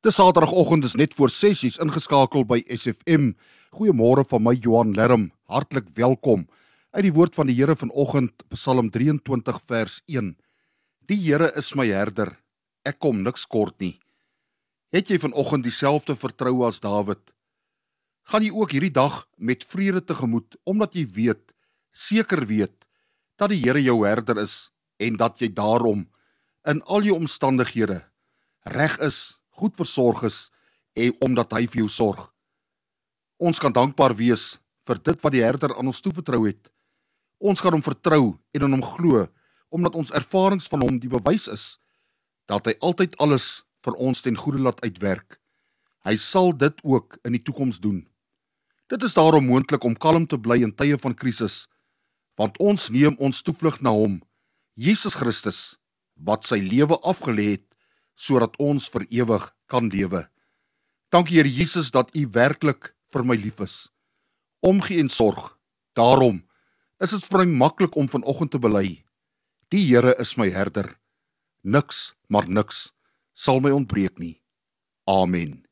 Dis Saterdagoggend is net voor 6:00 ingeskakel by SFM. Goeiemôre van my Johan Lerm. Hartlik welkom uit die woord van die Here vanoggend Psalm 23 vers 1. Die Here is my herder. Ek kom niks kort nie. Het jy vanoggend dieselfde vertroue as Dawid? Gaan jy ook hierdie dag met vrede tegemoet omdat jy weet, seker weet dat die Here jou herder is en dat jy daarom in al jou omstandighede reg is goed versorg is en omdat hy vir jou sorg. Ons kan dankbaar wees vir dit wat die Herder aan ons toevertrou het. Ons kan hom vertrou en in hom glo omdat ons ervarings van hom die bewys is dat hy altyd alles vir ons ten goeie laat uitwerk. Hy sal dit ook in die toekoms doen. Dit is daarom moontlik om kalm te bly in tye van krisis want ons neem ons toevlug na hom, Jesus Christus wat sy lewe afgelê het sodat ons vir ewig kan lewe. Dankie Here Jesus dat U werklik vir my lief is. Omgee en sorg. Daarom is dit vir my maklik om vanoggend te bely. Die Here is my herder. Niks, maar niks sal my ontbreek nie. Amen.